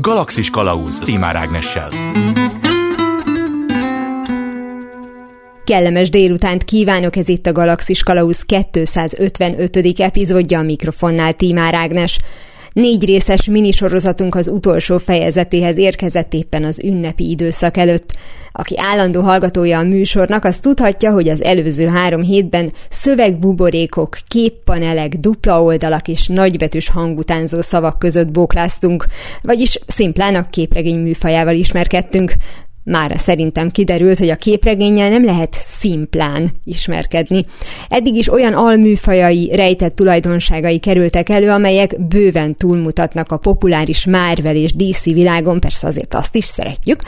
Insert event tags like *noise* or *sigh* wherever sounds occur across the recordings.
Galaxis Kalauz Timár Ágnessel. Kellemes délutánt kívánok, ez itt a Galaxis Kalauz 255. epizódja a mikrofonnál Tímár Ágnes. Négy részes minisorozatunk az utolsó fejezetéhez érkezett éppen az ünnepi időszak előtt. Aki állandó hallgatója a műsornak, az tudhatja, hogy az előző három hétben szövegbuborékok, képpanelek, dupla oldalak és nagybetűs hangutánzó szavak között bókláztunk, vagyis szimplán a képregény műfajával ismerkedtünk. Mára szerintem kiderült, hogy a képregénnyel nem lehet szimplán ismerkedni. Eddig is olyan alműfajai, rejtett tulajdonságai kerültek elő, amelyek bőven túlmutatnak a populáris Marvel és DC világon, persze azért azt is szeretjük,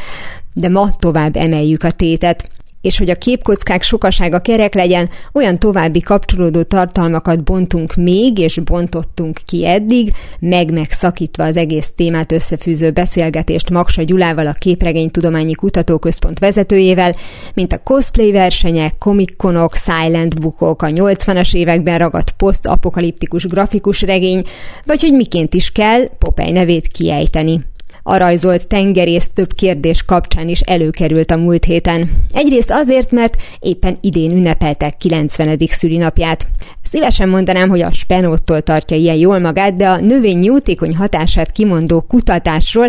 de ma tovább emeljük a tétet és hogy a képkockák sokasága kerek legyen, olyan további kapcsolódó tartalmakat bontunk még, és bontottunk ki eddig, meg-megszakítva az egész témát összefűző beszélgetést Maksa Gyulával, a Képregénytudományi Kutatóközpont vezetőjével, mint a cosplay versenyek, komikkonok, silent bookok, a 80-as években ragadt posztapokaliptikus grafikus regény, vagy hogy miként is kell Popeye nevét kiejteni a rajzolt tengerész több kérdés kapcsán is előkerült a múlt héten. Egyrészt azért, mert éppen idén ünnepeltek 90. szülinapját. Szívesen mondanám, hogy a spenóttól tartja ilyen jól magát, de a növény jótékony hatását kimondó kutatásról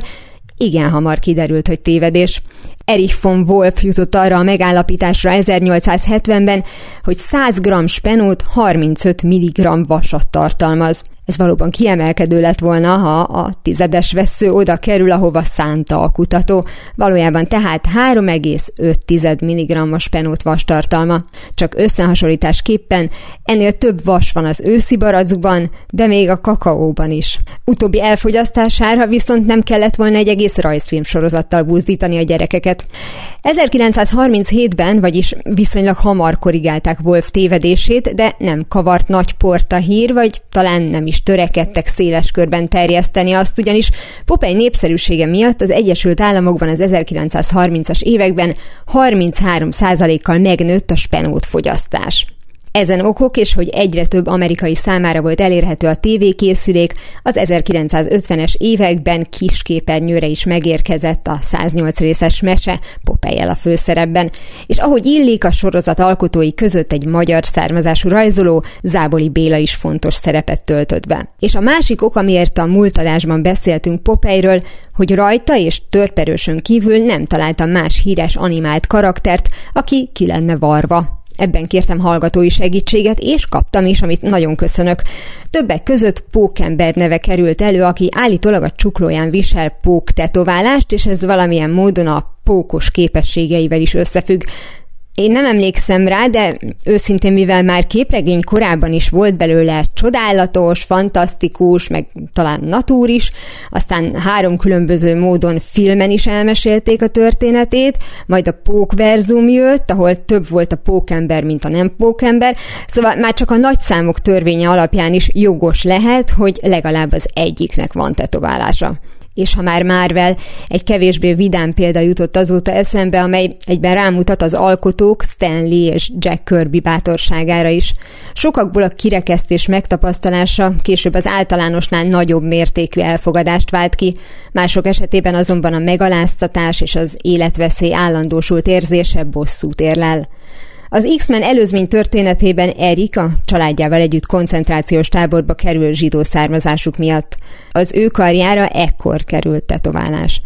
igen hamar kiderült, hogy tévedés. Erich von Wolf jutott arra a megállapításra 1870-ben, hogy 100 g spenót 35 mg vasat tartalmaz. Ez valóban kiemelkedő lett volna, ha a tizedes vesző oda kerül, ahova szánta a kutató. Valójában tehát 3,5 mg-os penót vas tartalma. Csak összehasonlításképpen ennél több vas van az őszi barackban, de még a kakaóban is. Utóbbi elfogyasztására viszont nem kellett volna egy egész rajzfilm sorozattal buzdítani a gyerekeket. 1937-ben, vagyis viszonylag hamar korrigálták Wolf tévedését, de nem kavart nagy port a hír, vagy talán nem is törekedtek széles körben terjeszteni azt, ugyanis Popeye népszerűsége miatt az Egyesült Államokban az 1930-as években 33%-kal megnőtt a spenót fogyasztás. Ezen okok, és hogy egyre több amerikai számára volt elérhető a tévékészülék, az 1950-es években kisképernyőre is megérkezett a 108 részes mese Popeye a főszerepben, és ahogy illik a sorozat alkotói között egy magyar származású rajzoló, Záboli Béla is fontos szerepet töltött be. És a másik ok, amiért a múltadásban beszéltünk Popeyről, hogy rajta és törperősön kívül nem találtam más híres animált karaktert, aki ki lenne varva. Ebben kértem hallgatói segítséget, és kaptam is, amit nagyon köszönök. Többek között Pókember neve került elő, aki állítólag a csuklóján visel pók tetoválást, és ez valamilyen módon a pókos képességeivel is összefügg. Én nem emlékszem rá, de őszintén, mivel már képregény korában is volt belőle csodálatos, fantasztikus, meg talán natúr is, aztán három különböző módon filmen is elmesélték a történetét, majd a pókverzum jött, ahol több volt a pókember, mint a nem pókember, szóval már csak a nagyszámok törvénye alapján is jogos lehet, hogy legalább az egyiknek van tetoválása és ha már Marvel, egy kevésbé vidám példa jutott azóta eszembe, amely egyben rámutat az alkotók Stanley és Jack Kirby bátorságára is. Sokakból a kirekesztés megtapasztalása később az általánosnál nagyobb mértékű elfogadást vált ki, mások esetében azonban a megaláztatás és az életveszély állandósult érzése bosszút érlel. Az X-Men előzmény történetében Erik a családjával együtt koncentrációs táborba kerül zsidó származásuk miatt. Az ő karjára ekkor került tetoválás.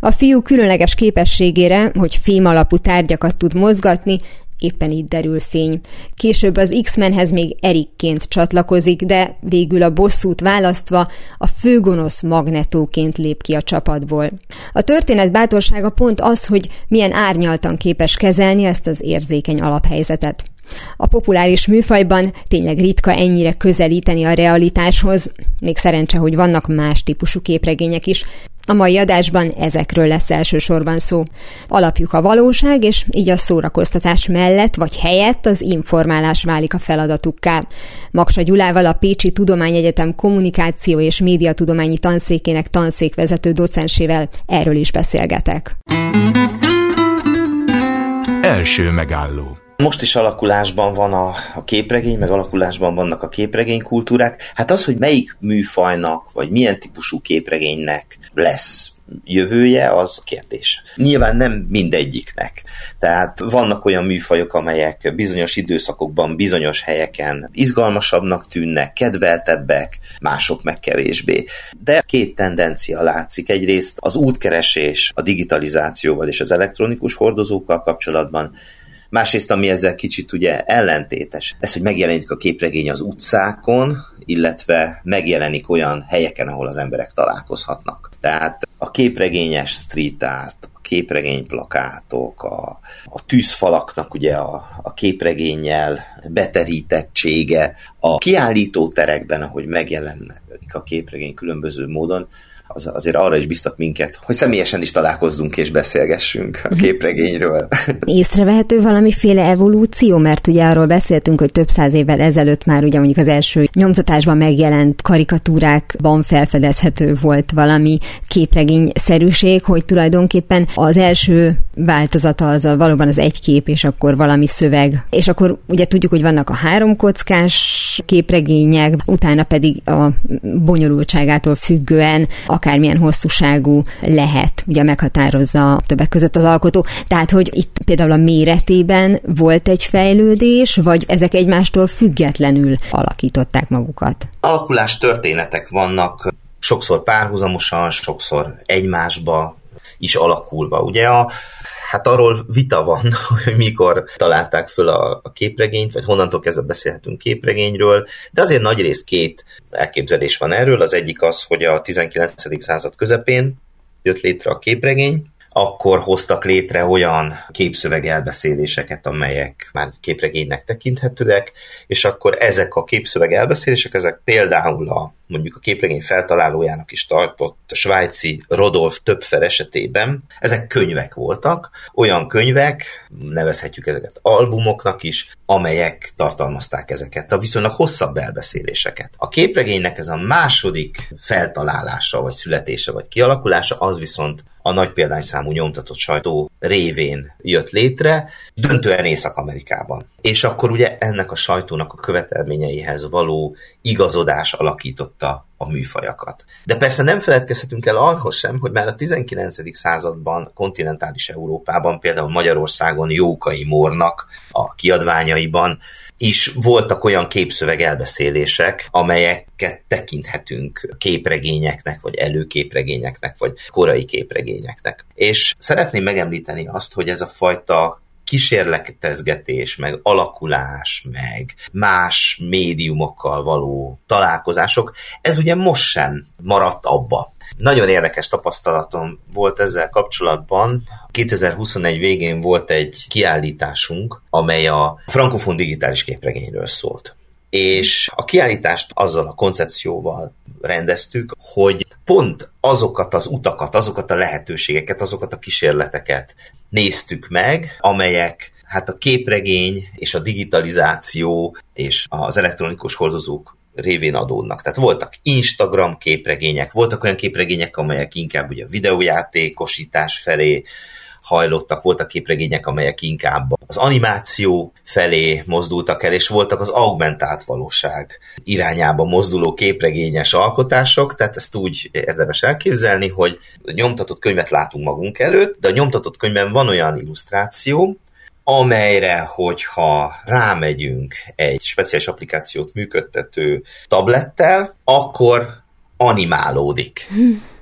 A fiú különleges képességére, hogy fém alapú tárgyakat tud mozgatni, éppen itt derül fény. Később az X-Menhez még Erikként csatlakozik, de végül a bosszút választva a főgonosz magnetóként lép ki a csapatból. A történet bátorsága pont az, hogy milyen árnyaltan képes kezelni ezt az érzékeny alaphelyzetet. A populáris műfajban tényleg ritka ennyire közelíteni a realitáshoz, még szerencse, hogy vannak más típusú képregények is, a mai adásban ezekről lesz elsősorban szó. Alapjuk a valóság, és így a szórakoztatás mellett vagy helyett az informálás válik a feladatukká. Maksa Gyulával a Pécsi Tudományegyetem kommunikáció és médiatudományi tanszékének tanszékvezető docensével erről is beszélgetek. Első megálló Most is alakulásban van a, a képregény, meg alakulásban vannak a képregény kultúrák. Hát az, hogy melyik műfajnak, vagy milyen típusú képregénynek lesz jövője, az kérdés. Nyilván nem mindegyiknek. Tehát vannak olyan műfajok, amelyek bizonyos időszakokban, bizonyos helyeken izgalmasabbnak tűnnek, kedveltebbek, mások meg kevésbé. De két tendencia látszik. Egyrészt az útkeresés a digitalizációval és az elektronikus hordozókkal kapcsolatban, Másrészt, ami ezzel kicsit ugye ellentétes, ez, hogy megjelenik a képregény az utcákon, illetve megjelenik olyan helyeken, ahol az emberek találkozhatnak. Tehát a képregényes street art, a képregény plakátok, a, a tűzfalaknak ugye a, a képregényel beterítettsége, a kiállító terekben, ahogy megjelennek a képregény különböző módon, az, azért arra is biztat minket, hogy személyesen is találkozzunk és beszélgessünk a mhm. képregényről. Észrevehető valamiféle evolúció, mert ugye arról beszéltünk, hogy több száz évvel ezelőtt már ugye mondjuk az első nyomtatásban megjelent karikatúrákban felfedezhető volt valami képregényszerűség, hogy tulajdonképpen az első változata az a, valóban az egy kép, és akkor valami szöveg. És akkor ugye tudjuk, hogy vannak a három kockás képregények, utána pedig a bonyolultságától függően akármilyen hosszúságú lehet, ugye meghatározza többek között az alkotó. Tehát, hogy itt például a méretében volt egy fejlődés, vagy ezek egymástól függetlenül alakították magukat? Alakulás történetek vannak, sokszor párhuzamosan, sokszor egymásba is alakulva. Ugye a Hát arról vita van, *laughs* hogy mikor találták föl a, a képregényt, vagy honnantól kezdve beszélhetünk képregényről, de azért nagy részt két elképzelés van erről. Az egyik az, hogy a 19. század közepén jött létre a képregény, akkor hoztak létre olyan képszöveg elbeszéléseket, amelyek már képregénynek tekinthetőek, és akkor ezek a képszöveg elbeszélések, ezek például a mondjuk a képregény feltalálójának is tartott a svájci Rodolf Töpfer esetében, ezek könyvek voltak, olyan könyvek, nevezhetjük ezeket albumoknak is, amelyek tartalmazták ezeket a viszonylag hosszabb elbeszéléseket. A képregénynek ez a második feltalálása, vagy születése, vagy kialakulása, az viszont a nagy példányszámú nyomtatott sajtó révén jött létre, döntően Észak-Amerikában. És akkor ugye ennek a sajtónak a követelményeihez való igazodás alakította a műfajakat. De persze nem feledkezhetünk el arról sem, hogy már a 19. században kontinentális Európában, például Magyarországon Jókai Mórnak a kiadványaiban is voltak olyan képszöveg elbeszélések, amelyeket tekinthetünk képregényeknek, vagy előképregényeknek, vagy korai képregényeknek. És szeretném megemlíteni azt, hogy ez a fajta kísérletezgetés, meg alakulás, meg más médiumokkal való találkozások, ez ugye most sem maradt abba. Nagyon érdekes tapasztalatom volt ezzel kapcsolatban. 2021 végén volt egy kiállításunk, amely a frankofon digitális képregényről szólt. És a kiállítást azzal a koncepcióval rendeztük, hogy pont azokat az utakat, azokat a lehetőségeket, azokat a kísérleteket néztük meg, amelyek hát a képregény és a digitalizáció és az elektronikus hordozók révén adódnak. Tehát voltak Instagram képregények, voltak olyan képregények, amelyek inkább ugye videójátékosítás felé hajlottak, voltak képregények, amelyek inkább az animáció felé mozdultak el, és voltak az augmentált valóság irányába mozduló képregényes alkotások, tehát ezt úgy érdemes elképzelni, hogy nyomtatott könyvet látunk magunk előtt, de a nyomtatott könyvben van olyan illusztráció, amelyre, hogyha rámegyünk egy speciális applikációt működtető tablettel, akkor animálódik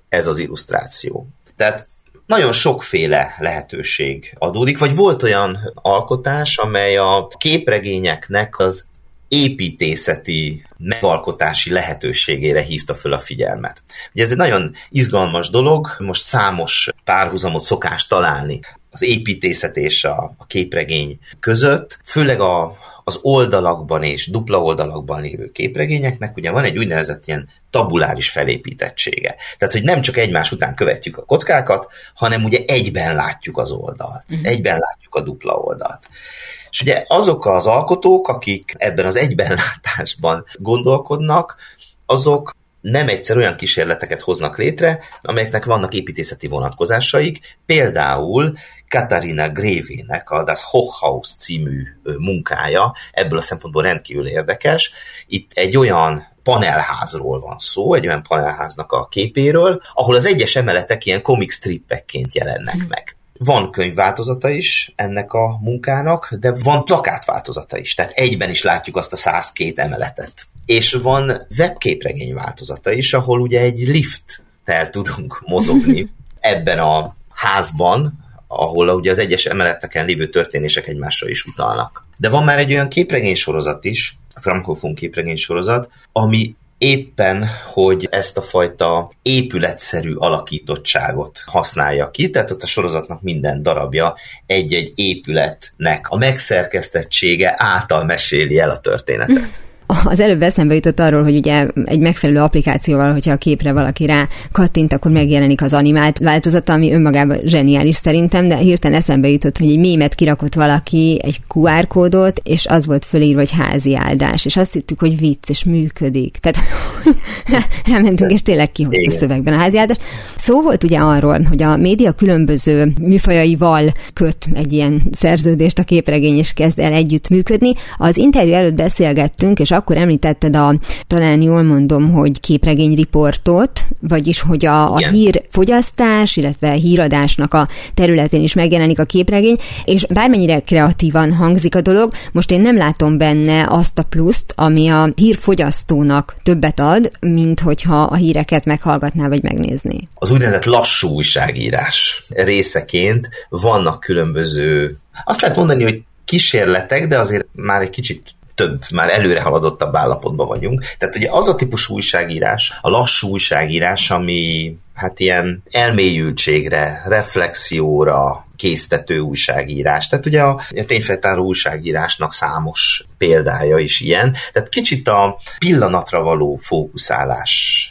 ez az illusztráció. Tehát nagyon sokféle lehetőség adódik, vagy volt olyan alkotás, amely a képregényeknek az építészeti megalkotási lehetőségére hívta föl a figyelmet. Ugye ez egy nagyon izgalmas dolog, most számos párhuzamot szokás találni az építészet és a, a képregény között, főleg a, az oldalakban és dupla oldalakban lévő képregényeknek ugye van egy úgynevezett ilyen tabuláris felépítettsége. Tehát, hogy nem csak egymás után követjük a kockákat, hanem ugye egyben látjuk az oldalt, uh-huh. egyben látjuk a dupla oldalt. És ugye azok az alkotók, akik ebben az egybenlátásban gondolkodnak, azok nem egyszer olyan kísérleteket hoznak létre, amelyeknek vannak építészeti vonatkozásaik, például Katarina Grévének a Das Hochhaus című munkája ebből a szempontból rendkívül érdekes. Itt egy olyan panelházról van szó, egy olyan panelháznak a képéről, ahol az egyes emeletek ilyen comic strippekként jelennek mm. meg. Van könyvváltozata is ennek a munkának, de van plakátváltozata is, tehát egyben is látjuk azt a 102 emeletet. És van webképregény változata is, ahol ugye egy lifttel tudunk mozogni *laughs* ebben a házban, ahol ugye az egyes emeleteken lévő történések egymásra is utalnak. De van már egy olyan képregény sorozat is, a frankofon képregény sorozat, ami éppen, hogy ezt a fajta épületszerű alakítottságot használja ki, tehát ott a sorozatnak minden darabja egy-egy épületnek a megszerkesztettsége által meséli el a történetet. Az előbb eszembe jutott arról, hogy ugye egy megfelelő applikációval, hogyha a képre valaki rá kattint, akkor megjelenik az animált változata, ami önmagában zseniális szerintem, de hirtelen eszembe jutott, hogy egy mémet kirakott valaki, egy QR kódot, és az volt fölírva, hogy házi áldás, és azt hittük, hogy vicc, és működik. Tehát rámentünk, és tényleg kihozta Igen. szövegben a házi áldás. Szó volt ugye arról, hogy a média különböző műfajaival köt egy ilyen szerződést, a képregény és kezd el együtt működni. Az interjú előtt beszélgettünk, és akkor említetted a, talán jól mondom, hogy képregény riportot, vagyis hogy a, a hírfogyasztás, illetve a híradásnak a területén is megjelenik a képregény, és bármennyire kreatívan hangzik a dolog, most én nem látom benne azt a pluszt, ami a hírfogyasztónak többet ad, mint hogyha a híreket meghallgatná vagy megnézni. Az úgynevezett lassú újságírás részeként vannak különböző, azt lehet mondani, hogy kísérletek, de azért már egy kicsit több, már előre haladottabb állapotban vagyunk. Tehát ugye az a típusú újságírás, a lassú újságírás, ami hát ilyen elmélyültségre, reflexióra késztető újságírás. Tehát ugye a, a tényfeltáró újságírásnak számos példája is ilyen. Tehát kicsit a pillanatra való fókuszálás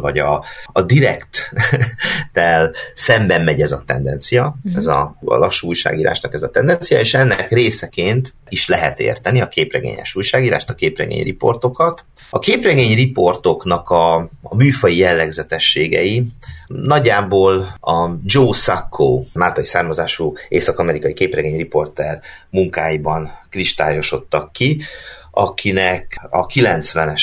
vagy a, a direkt-tel szemben megy ez a tendencia, mm. ez a, a lassú újságírásnak ez a tendencia, és ennek részeként is lehet érteni a képregényes újságírást, a képregény riportokat. A képregény riportoknak a, a műfai jellegzetességei nagyjából a Joe Sacco, máltai származású észak-amerikai képregény riporter munkáiban kristályosodtak ki, akinek a 90-es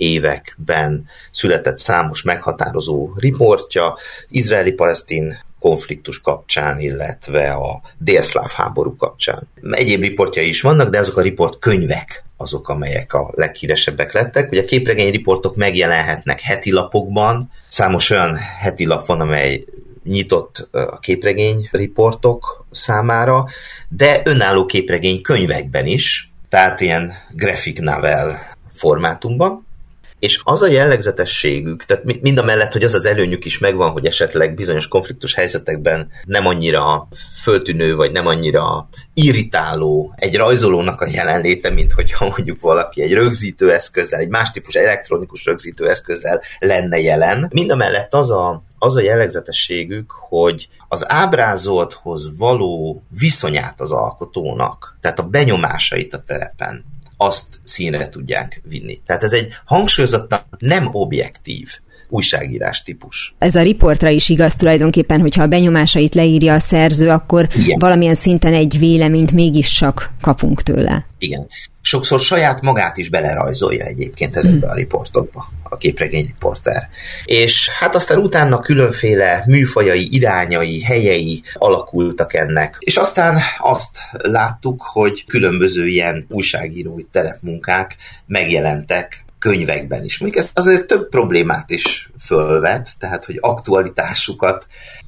években született számos meghatározó riportja, izraeli-palesztin konfliktus kapcsán, illetve a délszláv háború kapcsán. Egyéb riportjai is vannak, de azok a riport könyvek azok, amelyek a leghíresebbek lettek. Ugye a képregény riportok megjelenhetnek heti lapokban, számos olyan heti lap van, amely nyitott a képregény riportok számára, de önálló képregény könyvekben is, tehát ilyen graphic novel formátumban és az a jellegzetességük, tehát mind a mellett, hogy az az előnyük is megvan, hogy esetleg bizonyos konfliktus helyzetekben nem annyira föltűnő, vagy nem annyira irritáló egy rajzolónak a jelenléte, mint hogyha mondjuk valaki egy rögzítő eszközzel, egy más típus elektronikus rögzítő eszközzel lenne jelen. Mind a mellett az a, az a jellegzetességük, hogy az ábrázolthoz való viszonyát az alkotónak, tehát a benyomásait a terepen, azt színre tudják vinni. Tehát ez egy hangsúlyozottan nem objektív újságírás típus. Ez a riportra is igaz tulajdonképpen, hogyha a benyomásait leírja a szerző, akkor Igen. valamilyen szinten egy véleményt mégis csak kapunk tőle. Igen. Sokszor saját magát is belerajzolja egyébként ezekbe a riportokba, a képregény riporter. És hát aztán utána különféle műfajai, irányai, helyei alakultak ennek. És aztán azt láttuk, hogy különböző ilyen újságírói terepmunkák megjelentek könyvekben is. Mondjuk ez azért több problémát is fölvet, tehát hogy aktualitásukat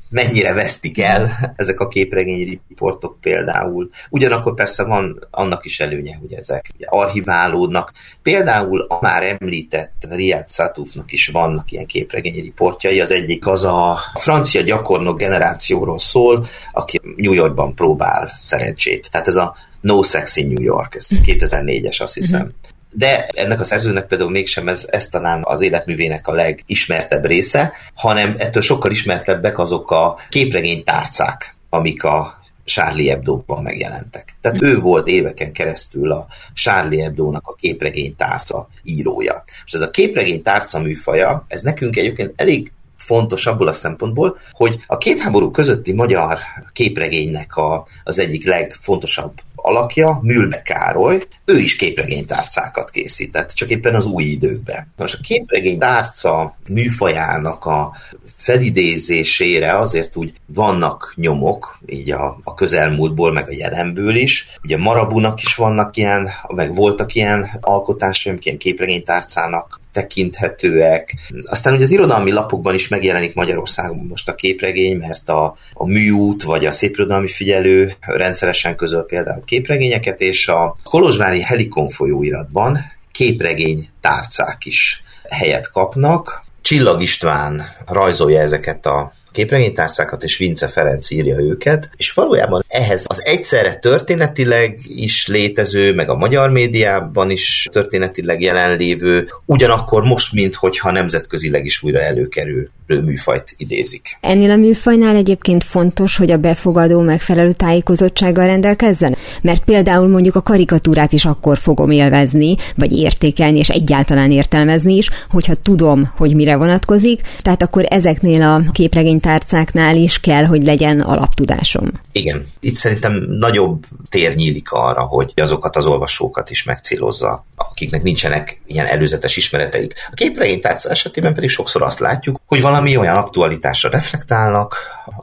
mennyire vesztik el *laughs* ezek a képregény riportok például. Ugyanakkor persze van annak is előnye, hogy ezek ugye archiválódnak. Például a már említett Riyad Satufnak is vannak ilyen képregény riportjai. Az egyik az a francia gyakornok generációról szól, aki New Yorkban próbál szerencsét. Tehát ez a No Sex in New York, ez *laughs* 2004-es azt hiszem. Mm-hmm de ennek a szerzőnek például mégsem ez, ez talán az életművének a legismertebb része, hanem ettől sokkal ismertebbek azok a képregény tárcák, amik a Charlie Hebdo-ban megjelentek. Tehát ő volt éveken keresztül a Charlie Hebdo-nak a képregény tárca írója. És ez a képregény tárca műfaja, ez nekünk egyébként elég fontos abból a szempontból, hogy a két háború közötti magyar képregénynek a, az egyik legfontosabb alakja, Mülbe Károly, ő is képregénytárcákat készített, csak éppen az új időkben. Most a képregénytárca műfajának a felidézésére azért úgy vannak nyomok, így a, a közelmúltból, meg a jelenből is. Ugye Marabunak is vannak ilyen, meg voltak ilyen alkotásai, ilyen képregénytárcának tekinthetőek. Aztán ugye az irodalmi lapokban is megjelenik Magyarországon most a képregény, mert a, a műút vagy a szépirodalmi figyelő rendszeresen közöl például képregényeket, és a Kolozsvári Helikon folyóiratban képregény tárcák is helyet kapnak. Csillag István rajzolja ezeket a képregénytárcákat, és Vince Ferenc írja őket, és valójában ehhez az egyszerre történetileg is létező, meg a magyar médiában is történetileg jelenlévő, ugyanakkor most, minthogyha nemzetközileg is újra előkerül műfajt idézik. Ennél a műfajnál egyébként fontos, hogy a befogadó megfelelő tájékozottsággal rendelkezzen? Mert például mondjuk a karikatúrát is akkor fogom élvezni, vagy értékelni, és egyáltalán értelmezni is, hogyha tudom, hogy mire vonatkozik, tehát akkor ezeknél a képregénytárcáknál is kell, hogy legyen alaptudásom. Igen. Itt szerintem nagyobb tér nyílik arra, hogy azokat az olvasókat is megcélozza, akiknek nincsenek ilyen előzetes ismereteik. A képregénytárca esetében pedig sokszor azt látjuk, hogy valami olyan aktualitásra reflektálnak,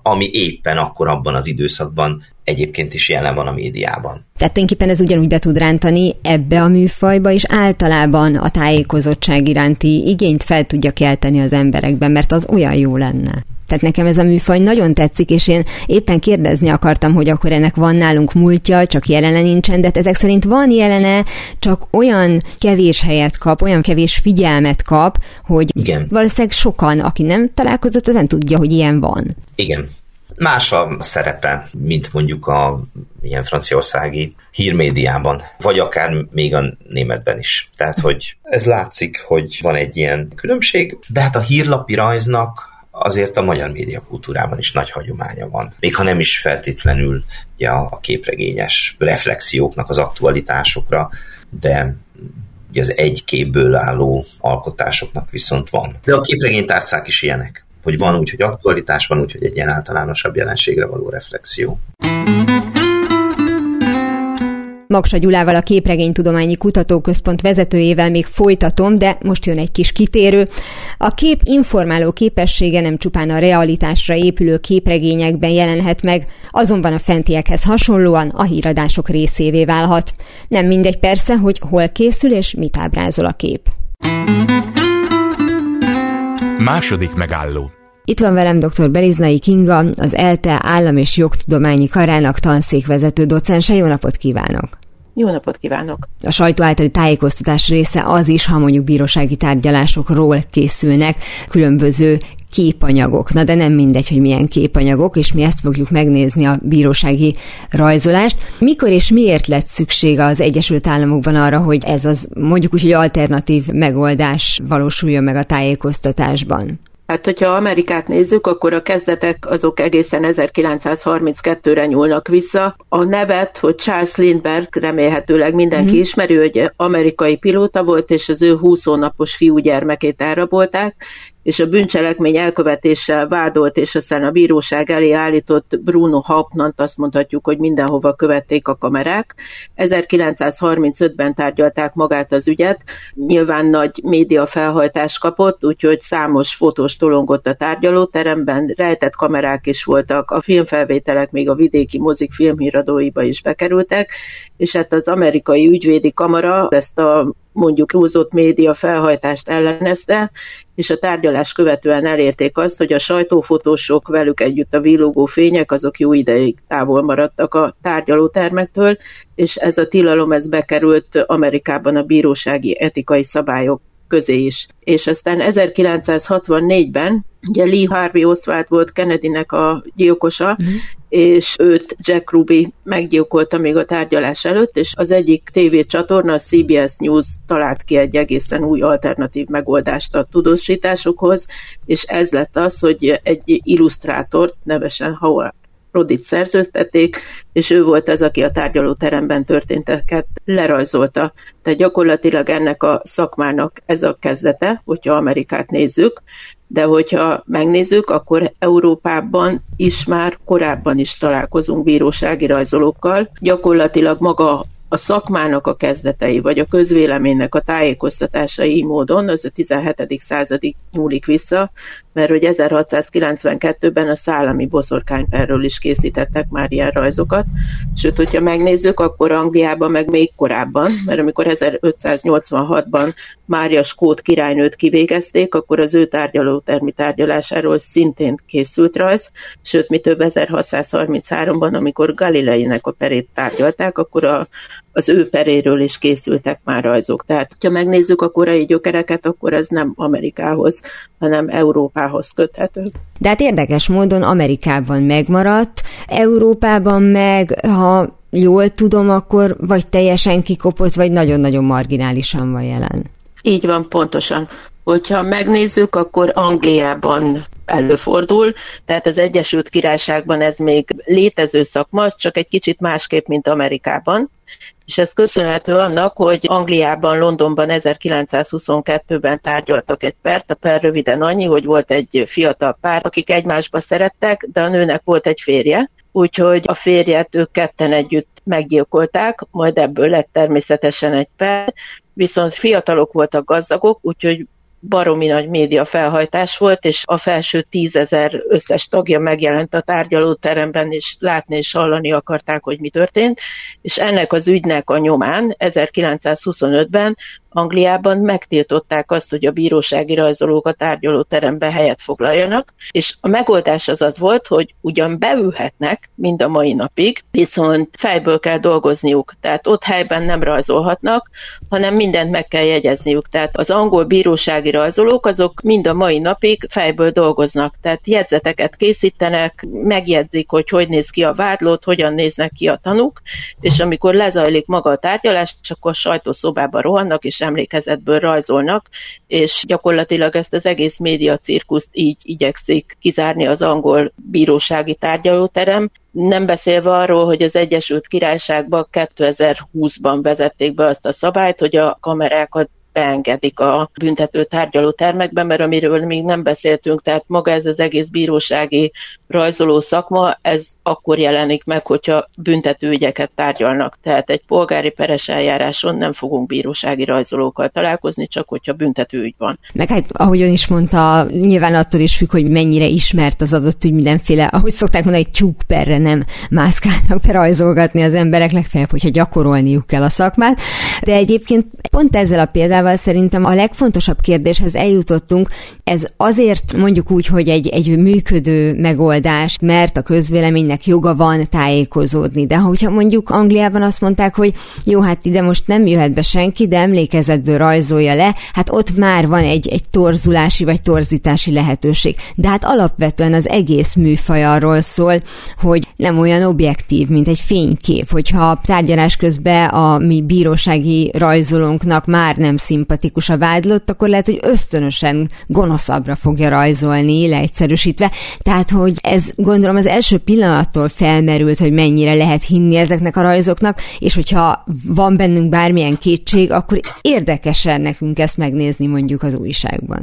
ami éppen akkor abban az időszakban egyébként is jelen van a médiában. Tehát tulajdonképpen ez ugyanúgy be tud rántani ebbe a műfajba, és általában a tájékozottság iránti igényt fel tudja kelteni az emberekben, mert az olyan jó lenne. Tehát nekem ez a műfaj nagyon tetszik, és én éppen kérdezni akartam, hogy akkor ennek van nálunk múltja, csak jelene nincsen, de ezek szerint van jelene, csak olyan kevés helyet kap, olyan kevés figyelmet kap, hogy Igen. valószínűleg sokan, aki nem találkozott, az nem tudja, hogy ilyen van. Igen. Más a szerepe, mint mondjuk a ilyen franciaországi hírmédiában, vagy akár még a németben is. Tehát, hogy ez látszik, hogy van egy ilyen különbség, de hát a hírlapi rajznak azért a magyar médiakultúrában is nagy hagyománya van. Még ha nem is feltétlenül ja, a képregényes reflexióknak az aktualitásokra, de ugye az egy képből álló alkotásoknak viszont van. De a képregénytárcák is ilyenek, hogy van úgy, hogy aktualitás, van úgy, hogy egy ilyen általánosabb jelenségre való reflexió. Magsa Gyulával, a Képregénytudományi Kutatóközpont vezetőjével még folytatom, de most jön egy kis kitérő. A kép informáló képessége nem csupán a realitásra épülő képregényekben jelenhet meg, azonban a fentiekhez hasonlóan a híradások részévé válhat. Nem mindegy persze, hogy hol készül és mit ábrázol a kép. Második megálló itt van velem dr. Beliznai Kinga, az ELTE Állam és Jogtudományi Karának tanszékvezető docense. Jó napot kívánok! Jó napot kívánok! A sajtó általi tájékoztatás része az is, ha mondjuk bírósági tárgyalásokról készülnek különböző képanyagok. Na de nem mindegy, hogy milyen képanyagok, és mi ezt fogjuk megnézni a bírósági rajzolást. Mikor és miért lett szükség az Egyesült Államokban arra, hogy ez az mondjuk úgy, hogy alternatív megoldás valósuljon meg a tájékoztatásban? Hát, hogyha Amerikát nézzük, akkor a kezdetek azok egészen 1932-re nyúlnak vissza. A nevet, hogy Charles Lindbergh remélhetőleg mindenki mm-hmm. ismeri, hogy amerikai pilóta volt, és az ő 20 hónapos fiúgyermekét elrabolták, és a bűncselekmény elkövetéssel vádolt, és aztán a bíróság elé állított Bruno Hauptmann-t azt mondhatjuk, hogy mindenhova követték a kamerák. 1935-ben tárgyalták magát az ügyet, nyilván nagy média felhajtás kapott, úgyhogy számos fotós tolongott a tárgyalóteremben, rejtett kamerák is voltak, a filmfelvételek még a vidéki mozik filmhíradóiba is bekerültek, és hát az amerikai ügyvédi kamara ezt a mondjuk húzott média felhajtást ellenezte, és a tárgyalás követően elérték azt, hogy a sajtófotósok velük együtt a villogó fények, azok jó ideig távol maradtak a tárgyalótermektől, és ez a tilalom ez bekerült Amerikában a bírósági etikai szabályok közé is. És aztán 1964-ben, ugye Lee Harvey Oswald volt Kennedynek a gyilkosa, uh-huh. És őt Jack Ruby meggyilkolta még a tárgyalás előtt, és az egyik tévécsatorna, a CBS News talált ki egy egészen új alternatív megoldást a tudósításokhoz, és ez lett az, hogy egy illusztrátort, nevesen Howard Rodit szerződtették, és ő volt az, aki a tárgyalóteremben történteket lerajzolta. Tehát gyakorlatilag ennek a szakmának ez a kezdete, hogyha Amerikát nézzük, de hogyha megnézzük, akkor Európában is már korábban is találkozunk bírósági rajzolókkal. Gyakorlatilag maga a szakmának a kezdetei, vagy a közvéleménynek a tájékoztatásai így módon, az a 17. századig nyúlik vissza, mert hogy 1692-ben a szállami boszorkányperről is készítettek már ilyen rajzokat, sőt, hogyha megnézzük, akkor Angliában meg még korábban, mert amikor 1586-ban Mária Skót királynőt kivégezték, akkor az ő tárgyalótermi tárgyalásáról szintén készült rajz, sőt, mi több 1633-ban, amikor Galileinek a perét tárgyalták, akkor a az ő peréről is készültek már rajzok. Tehát, ha megnézzük a korai gyökereket, akkor ez nem Amerikához, hanem Európához köthető. De hát érdekes módon Amerikában megmaradt, Európában meg, ha jól tudom, akkor vagy teljesen kikopott, vagy nagyon-nagyon marginálisan van jelen. Így van, pontosan. Hogyha megnézzük, akkor Angliában előfordul, tehát az Egyesült Királyságban ez még létező szakma, csak egy kicsit másképp, mint Amerikában és ez köszönhető annak, hogy Angliában, Londonban 1922-ben tárgyaltak egy pert, a per röviden annyi, hogy volt egy fiatal pár, akik egymásba szerettek, de a nőnek volt egy férje, úgyhogy a férjet ők ketten együtt meggyilkolták, majd ebből lett természetesen egy per, viszont fiatalok voltak gazdagok, úgyhogy baromi nagy média felhajtás volt, és a felső tízezer összes tagja megjelent a tárgyalóteremben, és látni és hallani akarták, hogy mi történt, és ennek az ügynek a nyomán 1925-ben Angliában megtiltották azt, hogy a bírósági rajzolók a tárgyalóterembe helyet foglaljanak, és a megoldás az az volt, hogy ugyan beülhetnek mind a mai napig, viszont fejből kell dolgozniuk, tehát ott helyben nem rajzolhatnak, hanem mindent meg kell jegyezniük. Tehát az angol bírósági rajzolók azok mind a mai napig fejből dolgoznak, tehát jegyzeteket készítenek, megjegyzik, hogy hogy néz ki a vádlót, hogyan néznek ki a tanúk, és amikor lezajlik maga a tárgyalás, akkor sajtószobába rohannak, és emlékezetből rajzolnak, és gyakorlatilag ezt az egész média cirkuszt így igyekszik kizárni az angol bírósági tárgyalóterem, nem beszélve arról, hogy az Egyesült Királyságban 2020-ban vezették be azt a szabályt, hogy a kamerákat beengedik a büntető tárgyaló termekbe, mert amiről még nem beszéltünk, tehát maga ez az egész bírósági rajzoló szakma, ez akkor jelenik meg, hogyha büntető ügyeket tárgyalnak. Tehát egy polgári peres eljáráson nem fogunk bírósági rajzolókkal találkozni, csak hogyha büntető ügy van. Meg hát, ahogy ön is mondta, nyilván attól is függ, hogy mennyire ismert az adott ügy mindenféle, ahogy szokták mondani, egy tyúkperre nem mászkálnak be rajzolgatni az emberek, legfeljebb, hogyha gyakorolniuk kell a szakmát. De egyébként pont ezzel a példával szerintem a legfontosabb kérdéshez eljutottunk, ez azért mondjuk úgy, hogy egy, egy működő megoldás, mert a közvéleménynek joga van tájékozódni. De hogyha mondjuk Angliában azt mondták, hogy jó, hát ide most nem jöhet be senki, de emlékezetből rajzolja le, hát ott már van egy, egy torzulási vagy torzítási lehetőség. De hát alapvetően az egész műfaj arról szól, hogy nem olyan objektív, mint egy fénykép. Hogyha tárgyalás közben a mi bírósági rajzolónknak már nem szimpatikus a vádlott, akkor lehet, hogy ösztönösen gonoszabbra fogja rajzolni, leegyszerűsítve. Tehát, hogy ez gondolom az első pillanattól felmerült, hogy mennyire lehet hinni ezeknek a rajzoknak, és hogyha van bennünk bármilyen kétség, akkor érdekesen nekünk ezt megnézni mondjuk az újságban.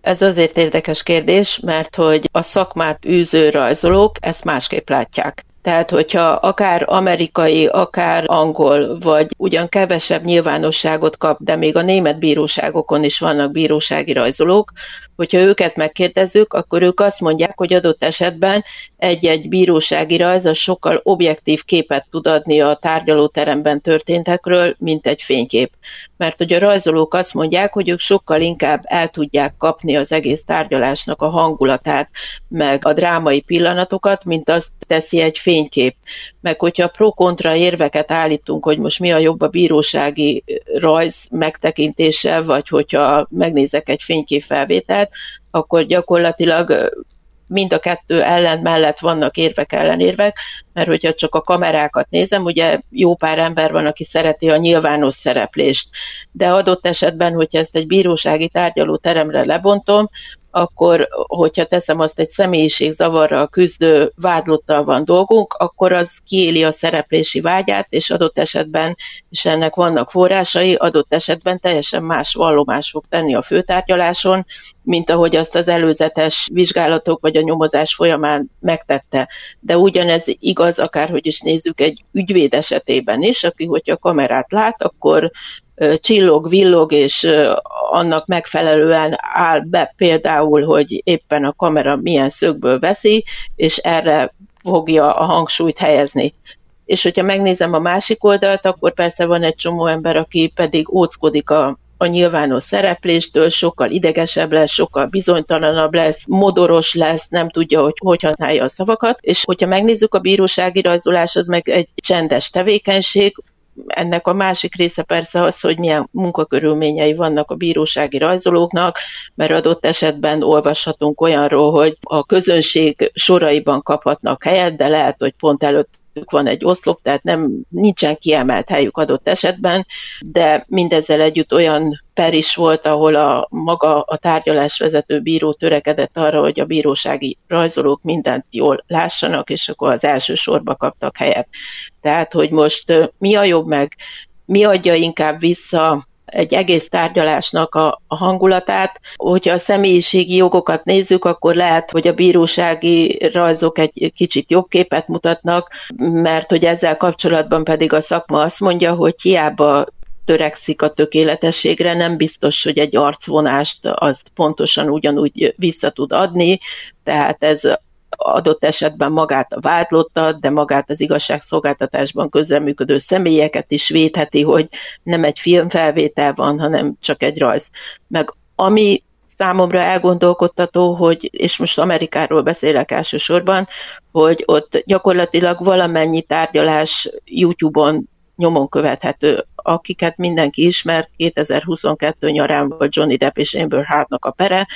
Ez azért érdekes kérdés, mert hogy a szakmát űző rajzolók ezt másképp látják. Tehát, hogyha akár amerikai, akár angol, vagy ugyan kevesebb nyilvánosságot kap, de még a német bíróságokon is vannak bírósági rajzolók, hogyha őket megkérdezzük, akkor ők azt mondják, hogy adott esetben egy-egy bírósági rajz az sokkal objektív képet tud adni a tárgyalóteremben történtekről, mint egy fénykép. Mert hogy a rajzolók azt mondják, hogy ők sokkal inkább el tudják kapni az egész tárgyalásnak a hangulatát, meg a drámai pillanatokat, mint azt teszi egy fénykép. Meg hogyha pro-kontra érveket állítunk, hogy most mi a jobb a bírósági rajz megtekintése, vagy hogyha megnézek egy fényképfelvételt, akkor gyakorlatilag mind a kettő ellen mellett vannak érvek ellenérvek, mert hogyha csak a kamerákat nézem, ugye jó pár ember van, aki szereti a nyilvános szereplést, de adott esetben, hogyha ezt egy bírósági tárgyaló teremre lebontom, akkor hogyha teszem azt egy személyiségzavarral küzdő vádlottal van dolgunk, akkor az kiéli a szereplési vágyát, és adott esetben, és ennek vannak forrásai, adott esetben teljesen más vallomás fog tenni a főtárgyaláson, mint ahogy azt az előzetes vizsgálatok vagy a nyomozás folyamán megtette. De ugyanez igaz, akárhogy is nézzük, egy ügyvéd esetében is, aki, hogyha kamerát lát, akkor csillog, villog, és annak megfelelően áll be például, hogy éppen a kamera milyen szögből veszi, és erre fogja a hangsúlyt helyezni. És hogyha megnézem a másik oldalt, akkor persze van egy csomó ember, aki pedig óckodik a, a nyilvános szerepléstől, sokkal idegesebb lesz, sokkal bizonytalanabb lesz, modoros lesz, nem tudja, hogy hogy használja a szavakat, és hogyha megnézzük a bírósági rajzolás, az meg egy csendes tevékenység, ennek a másik része persze az, hogy milyen munkakörülményei vannak a bírósági rajzolóknak, mert adott esetben olvashatunk olyanról, hogy a közönség soraiban kaphatnak helyet, de lehet, hogy pont előtt van egy oszlop, tehát nem, nincsen kiemelt helyük adott esetben, de mindezzel együtt olyan per is volt, ahol a maga a tárgyalás vezető bíró törekedett arra, hogy a bírósági rajzolók mindent jól lássanak, és akkor az első sorba kaptak helyet. Tehát, hogy most mi a jobb meg, mi adja inkább vissza egy egész tárgyalásnak a, a hangulatát. Hogyha a személyiségi jogokat nézzük, akkor lehet, hogy a bírósági rajzok egy kicsit jobb képet mutatnak, mert hogy ezzel kapcsolatban pedig a szakma azt mondja, hogy hiába törekszik a tökéletességre, nem biztos, hogy egy arcvonást azt pontosan ugyanúgy vissza tud adni, tehát ez adott esetben magát a vádlottat, de magát az igazságszolgáltatásban közreműködő személyeket is védheti, hogy nem egy filmfelvétel van, hanem csak egy rajz. Meg ami számomra elgondolkodtató, hogy, és most Amerikáról beszélek elsősorban, hogy ott gyakorlatilag valamennyi tárgyalás YouTube-on nyomon követhető akiket mindenki ismer, 2022 nyarán volt Johnny Depp és Amber Hardnak a pere,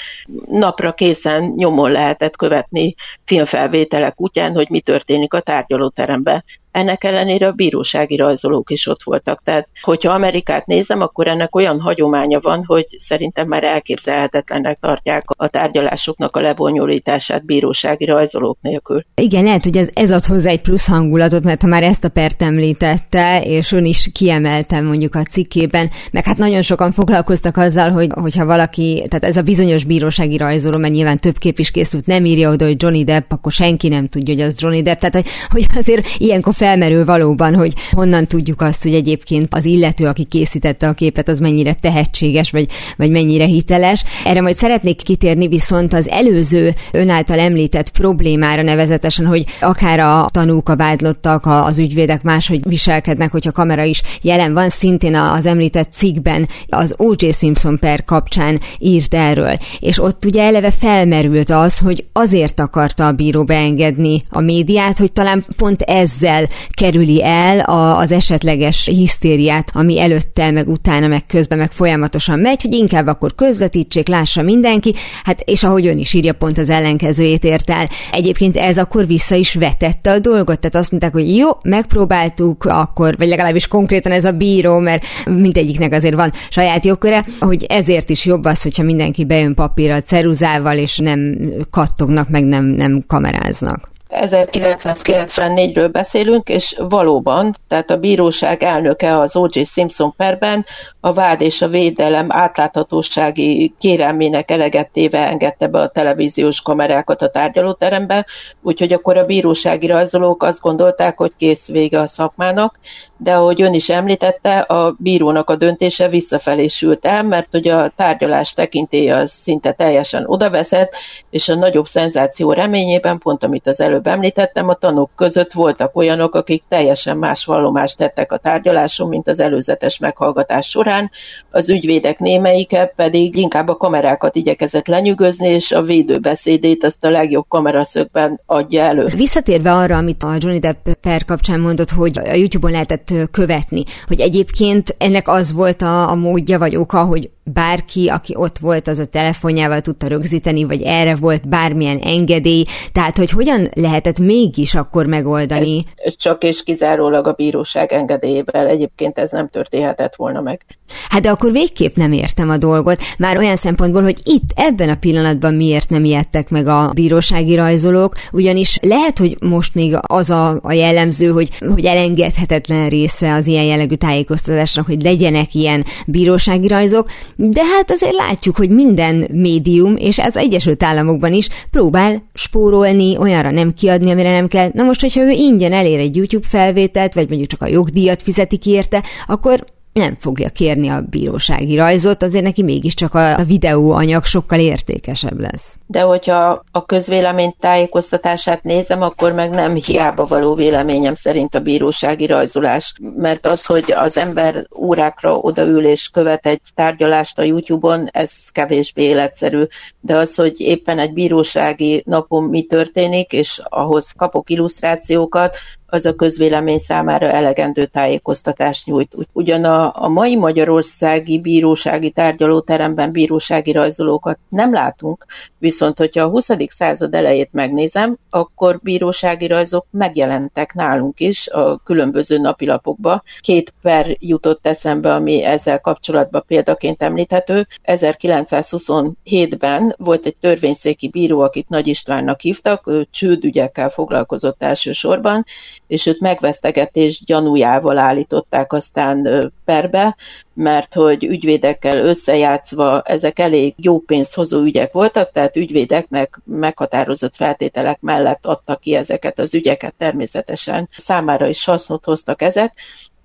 napra készen nyomon lehetett követni filmfelvételek útján, hogy mi történik a tárgyalóteremben ennek ellenére a bírósági rajzolók is ott voltak. Tehát, hogyha Amerikát nézem, akkor ennek olyan hagyománya van, hogy szerintem már elképzelhetetlennek tartják a tárgyalásoknak a lebonyolítását bírósági rajzolók nélkül. Igen, lehet, hogy ez, ez ad hozzá egy plusz hangulatot, mert ha már ezt a pert említette, és ön is kiemeltem mondjuk a cikkében, meg hát nagyon sokan foglalkoztak azzal, hogy hogyha valaki, tehát ez a bizonyos bírósági rajzoló, mert nyilván több kép is készült, nem írja oda, hogy Johnny Depp, akkor senki nem tudja, hogy az Johnny Depp. Tehát, hogy, hogy azért ilyenkor fel felmerül valóban, hogy honnan tudjuk azt, hogy egyébként az illető, aki készítette a képet, az mennyire tehetséges, vagy, vagy mennyire hiteles. Erre majd szeretnék kitérni, viszont az előző ön által említett problémára nevezetesen, hogy akár a tanúk, a vádlottak, az ügyvédek máshogy viselkednek, hogyha kamera is jelen van, szintén az említett cikkben az O.J. Simpson per kapcsán írt erről. És ott ugye eleve felmerült az, hogy azért akarta a bíró beengedni a médiát, hogy talán pont ezzel kerüli el a, az esetleges hisztériát, ami előtte, meg utána, meg közben, meg folyamatosan megy, hogy inkább akkor közvetítsék, lássa mindenki, hát és ahogy ön is írja, pont az ellenkezőjét ért el. Egyébként ez akkor vissza is vetette a dolgot, tehát azt mondták, hogy jó, megpróbáltuk, akkor, vagy legalábbis konkrétan ez a bíró, mert mindegyiknek azért van saját jogköre, hogy ezért is jobb az, hogyha mindenki bejön papírral, ceruzával, és nem kattognak, meg nem, nem kameráznak. 1994-ről beszélünk, és valóban, tehát a bíróság elnöke az O.J. Simpson perben a vád és a védelem átláthatósági kérelmének elegettéve engedte be a televíziós kamerákat a tárgyalóterembe, úgyhogy akkor a bírósági rajzolók azt gondolták, hogy kész vége a szakmának, de ahogy ön is említette, a bírónak a döntése visszafelé sült el, mert hogy a tárgyalás tekintélye az szinte teljesen odaveszett, és a nagyobb szenzáció reményében, pont amit az előbb említettem, a tanúk között voltak olyanok, akik teljesen más vallomást tettek a tárgyaláson, mint az előzetes meghallgatás során, az ügyvédek némeike pedig inkább a kamerákat igyekezett lenyűgözni, és a védőbeszédét azt a legjobb kameraszögben adja elő. Visszatérve arra, amit a Johnny Depp per kapcsán mondott, hogy a YouTube-on lehetett követni, hogy egyébként ennek az volt a, a módja vagy oka, hogy bárki, aki ott volt, az a telefonjával tudta rögzíteni, vagy erre volt bármilyen engedély, tehát hogy hogyan lehetett mégis akkor megoldani? Ez csak és kizárólag a bíróság engedélyével, egyébként ez nem történhetett volna meg. Hát de akkor végképp nem értem a dolgot, már olyan szempontból, hogy itt, ebben a pillanatban miért nem ijedtek meg a bírósági rajzolók, ugyanis lehet, hogy most még az a, a jellemző, hogy, hogy elengedhetetlen része az ilyen jellegű tájékoztatásnak, hogy legyenek ilyen bírósági rajzok, de hát azért látjuk, hogy minden médium, és ez Egyesült Államokban is próbál spórolni, olyanra nem kiadni, amire nem kell. Na most, hogyha ő ingyen elér egy YouTube felvételt, vagy mondjuk csak a jogdíjat fizeti ki érte, akkor nem fogja kérni a bírósági rajzot, azért neki mégiscsak a videóanyag sokkal értékesebb lesz. De hogyha a közvélemény tájékoztatását nézem, akkor meg nem hiába való véleményem szerint a bírósági rajzolás, mert az, hogy az ember órákra odaül és követ egy tárgyalást a YouTube-on, ez kevésbé életszerű, de az, hogy éppen egy bírósági napon mi történik, és ahhoz kapok illusztrációkat, az a közvélemény számára elegendő tájékoztatást nyújt. Ugyan a, a mai magyarországi bírósági tárgyalóteremben bírósági rajzolókat nem látunk, viszont hogyha a 20. század elejét megnézem, akkor bírósági rajzok megjelentek nálunk is a különböző napilapokba. Két per jutott eszembe, ami ezzel kapcsolatban példaként említhető. 1927-ben volt egy törvényszéki bíró, akit Nagy Istvánnak hívtak, ő csődügyekkel foglalkozott elsősorban, és őt megvesztegetés gyanújával állították aztán perbe, mert hogy ügyvédekkel összejátszva ezek elég jó pénzt hozó ügyek voltak, tehát ügyvédeknek meghatározott feltételek mellett adtak ki ezeket az ügyeket természetesen. Számára is hasznot hoztak ezek,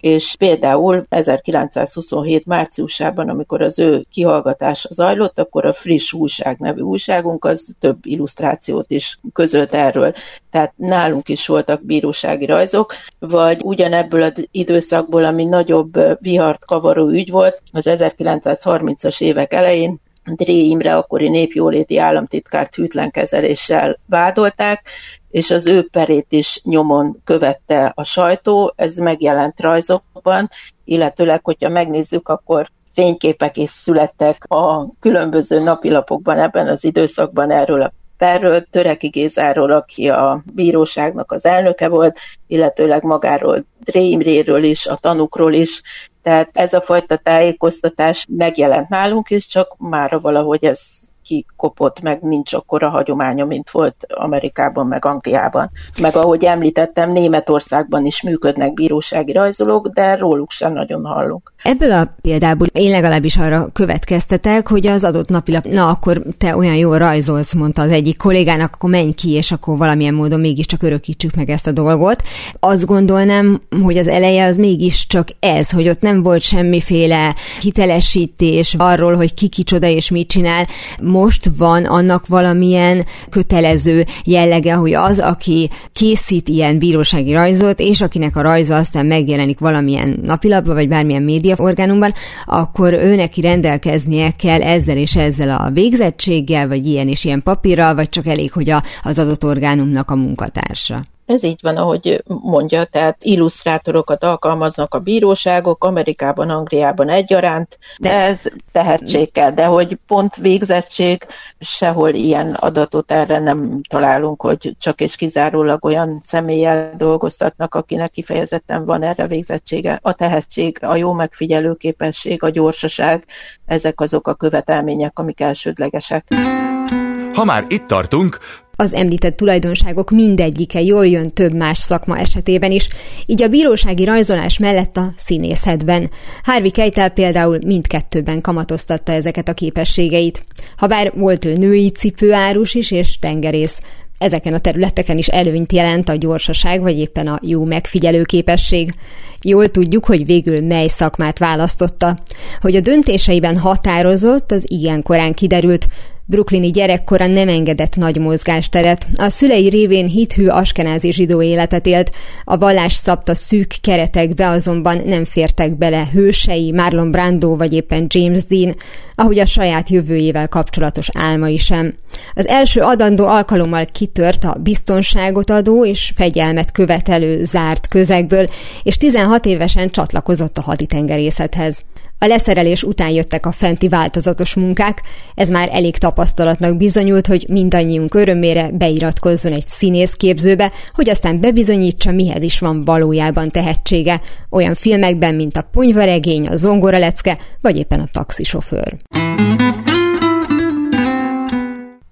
és például 1927 márciusában, amikor az ő kihallgatása zajlott, akkor a Friss Újság nevű újságunk az több illusztrációt is közölt erről. Tehát nálunk is voltak bírósági rajzok, vagy ugyanebből az időszakból, ami nagyobb vihart kavaró ügy volt, az 1930-as évek elején Dré Imre akkori népjóléti államtitkárt hűtlen kezeléssel vádolták, és az ő perét is nyomon követte a sajtó, ez megjelent rajzokban, illetőleg, hogyha megnézzük, akkor fényképek is születtek a különböző napilapokban ebben az időszakban erről a perről, Töreki Gézáról, aki a bíróságnak az elnöke volt, illetőleg magáról Dré Imréről is, a tanukról is, tehát ez a fajta tájékoztatás megjelent nálunk is, csak mára valahogy ez kikopott, meg nincs akkora hagyománya, mint volt Amerikában, meg Angliában. Meg ahogy említettem, Németországban is működnek bírósági rajzolók, de róluk sem nagyon hallunk. Ebből a példából én legalábbis arra következtetek, hogy az adott napilap, na akkor te olyan jól rajzolsz, mondta az egyik kollégának, akkor menj ki, és akkor valamilyen módon mégiscsak örökítsük meg ezt a dolgot. Azt gondolnám, hogy az eleje az mégiscsak ez, hogy ott nem volt semmiféle hitelesítés arról, hogy ki kicsoda és mit csinál. Most van annak valamilyen kötelező jellege, hogy az, aki készít ilyen bírósági rajzot, és akinek a rajza aztán megjelenik valamilyen napilapban, vagy bármilyen média orgánumban, akkor ő neki rendelkeznie kell ezzel és ezzel a végzettséggel, vagy ilyen és ilyen papírral, vagy csak elég, hogy a, az adott orgánumnak a munkatársa. Ez így van, ahogy mondja, tehát illusztrátorokat alkalmaznak a bíróságok, Amerikában, Angliában egyaránt, de ez tehetség kell, de hogy pont végzettség, sehol ilyen adatot erre nem találunk, hogy csak és kizárólag olyan személlyel dolgoztatnak, akinek kifejezetten van erre végzettsége. A tehetség, a jó megfigyelő képesség, a gyorsaság, ezek azok a követelmények, amik elsődlegesek. Ha már itt tartunk, az említett tulajdonságok mindegyike jól jön több más szakma esetében is, így a bírósági rajzolás mellett a színészetben. Harvey Keitel például mindkettőben kamatoztatta ezeket a képességeit. Habár volt ő női cipőárus is és tengerész, ezeken a területeken is előnyt jelent a gyorsaság, vagy éppen a jó megfigyelő képesség. Jól tudjuk, hogy végül mely szakmát választotta. Hogy a döntéseiben határozott, az igen korán kiderült, Brooklyni gyerekkora nem engedett nagy mozgásteret. A szülei révén hithű askenázi zsidó életet élt, a vallás szabta szűk keretekbe azonban nem fértek bele hősei, Marlon Brando vagy éppen James Dean, ahogy a saját jövőjével kapcsolatos álmai sem. Az első adandó alkalommal kitört a biztonságot adó és fegyelmet követelő zárt közegből, és 16 évesen csatlakozott a haditengerészethez. A leszerelés után jöttek a fenti változatos munkák, ez már elég tapasztalatnak bizonyult, hogy mindannyiunk örömére beiratkozzon egy színészképzőbe, hogy aztán bebizonyítsa, mihez is van valójában tehetsége, olyan filmekben, mint a Ponyvaregény, a Zongoralecke, vagy éppen a taxisofőr.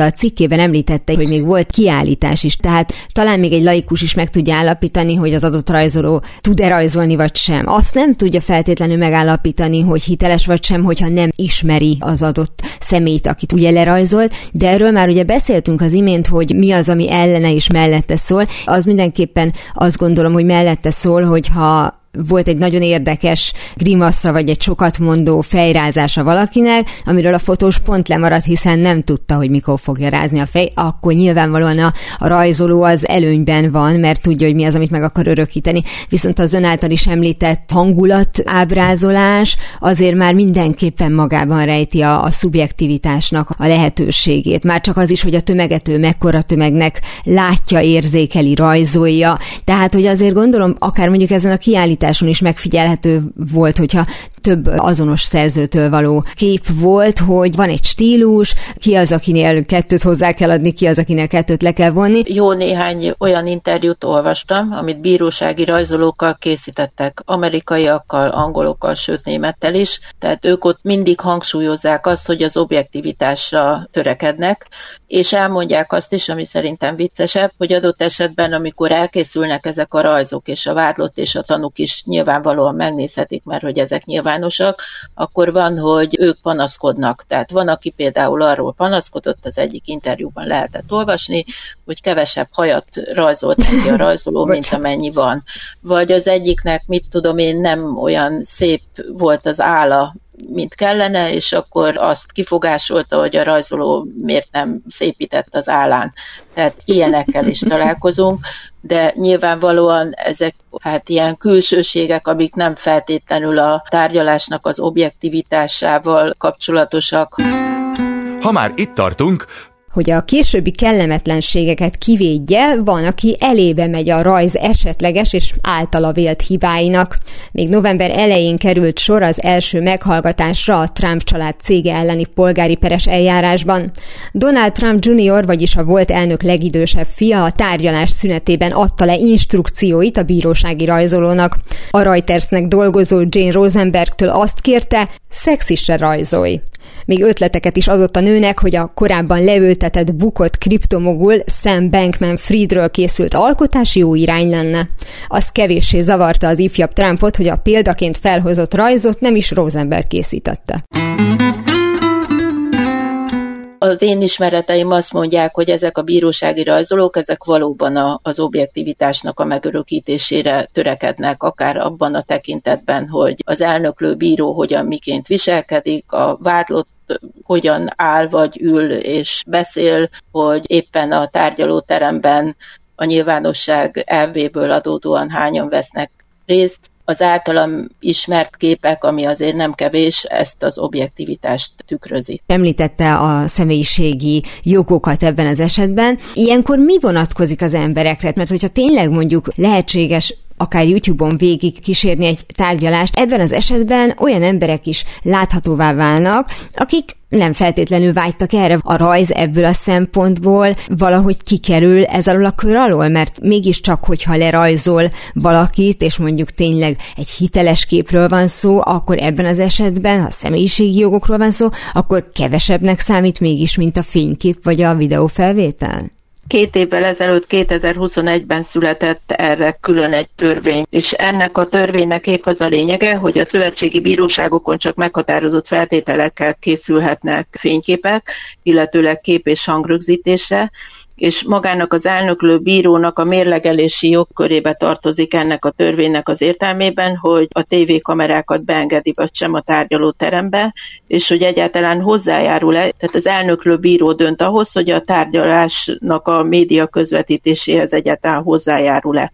A cikkében említette, hogy még volt kiállítás is, tehát talán még egy laikus is meg tudja állapítani, hogy az adott rajzoló tud-e rajzolni vagy sem. Azt nem tudja feltétlenül megállapítani, hogy hiteles vagy sem, hogyha nem ismeri az adott személyt, akit ugye lerajzolt, de erről már ugye beszéltünk az imént, hogy mi az, ami ellene és mellette szól. Az mindenképpen azt gondolom, hogy mellette szól, hogyha volt egy nagyon érdekes grimassza, vagy egy sokat mondó fejrázása valakinek, amiről a fotós pont lemaradt, hiszen nem tudta, hogy mikor fogja rázni a fej, akkor nyilvánvalóan a, a rajzoló az előnyben van, mert tudja, hogy mi az, amit meg akar örökíteni. Viszont az ön által is említett hangulat ábrázolás azért már mindenképpen magában rejti a, a szubjektivitásnak a lehetőségét. Már csak az is, hogy a tömeget ő mekkora tömegnek látja, érzékeli, rajzolja. Tehát, hogy azért gondolom, akár mondjuk ezen a kiállításon kiállításon is megfigyelhető volt, hogyha több azonos szerzőtől való kép volt, hogy van egy stílus, ki az, akinél kettőt hozzá kell adni, ki az, akinél kettőt le kell vonni. Jó néhány olyan interjút olvastam, amit bírósági rajzolókkal készítettek, amerikaiakkal, angolokkal, sőt némettel is, tehát ők ott mindig hangsúlyozzák azt, hogy az objektivitásra törekednek, és elmondják azt is, ami szerintem viccesebb, hogy adott esetben, amikor elkészülnek ezek a rajzok, és a vádlott és a tanúk is nyilvánvalóan megnézhetik, mert hogy ezek nyilvánosak, akkor van, hogy ők panaszkodnak. Tehát van, aki például arról panaszkodott, az egyik interjúban lehetett olvasni, hogy kevesebb hajat rajzolt neki a rajzoló, mint amennyi van. Vagy az egyiknek, mit tudom én, nem olyan szép volt az álla, mint kellene, és akkor azt kifogásolta, hogy a rajzoló miért nem szépített az állán. Tehát ilyenekkel is *laughs* találkozunk, de nyilvánvalóan ezek hát ilyen külsőségek, amik nem feltétlenül a tárgyalásnak az objektivitásával kapcsolatosak. Ha már itt tartunk, hogy a későbbi kellemetlenségeket kivédje, van, aki elébe megy a rajz esetleges és általa vélt hibáinak. Még november elején került sor az első meghallgatásra a Trump család cége elleni polgári peres eljárásban. Donald Trump Jr., vagyis a volt elnök legidősebb fia a tárgyalás szünetében adta le instrukcióit a bírósági rajzolónak. A Reutersnek dolgozó Jane Rosenbergtől azt kérte, szexisre rajzolj. Még ötleteket is adott a nőnek, hogy a korábban leültetett bukott kriptomogul Sam Bankman-Friedről készült alkotás jó irány lenne. Az kevéssé zavarta az ifjabb Trumpot, hogy a példaként felhozott rajzot nem is Rosenberg készítette. Az én ismereteim azt mondják, hogy ezek a bírósági rajzolók, ezek valóban a, az objektivitásnak a megörökítésére törekednek, akár abban a tekintetben, hogy az elnöklő bíró hogyan miként viselkedik, a vádlott hogyan áll vagy ül és beszél, hogy éppen a tárgyalóteremben a nyilvánosság elvéből adódóan hányan vesznek részt. Az általam ismert képek, ami azért nem kevés, ezt az objektivitást tükrözi. Említette a személyiségi jogokat ebben az esetben. Ilyenkor mi vonatkozik az emberekre? Mert hogyha tényleg mondjuk lehetséges akár YouTube-on végig kísérni egy tárgyalást, ebben az esetben olyan emberek is láthatóvá válnak, akik nem feltétlenül vágytak erre. A rajz ebből a szempontból valahogy kikerül ez alól a kör alól, mert mégiscsak, hogyha lerajzol valakit, és mondjuk tényleg egy hiteles képről van szó, akkor ebben az esetben, ha személyiségi jogokról van szó, akkor kevesebbnek számít mégis, mint a fénykép vagy a videófelvétel? Két évvel ezelőtt, 2021-ben született erre külön egy törvény, és ennek a törvénynek épp az a lényege, hogy a szövetségi bíróságokon csak meghatározott feltételekkel készülhetnek fényképek, illetőleg kép és hangrögzítése, és magának az elnöklő bírónak a mérlegelési jogkörébe tartozik ennek a törvénynek az értelmében, hogy a tévékamerákat beengedi vagy sem a tárgyalóterembe, és hogy egyáltalán hozzájárul-e, tehát az elnöklő bíró dönt ahhoz, hogy a tárgyalásnak a média közvetítéséhez egyáltalán hozzájárul-e.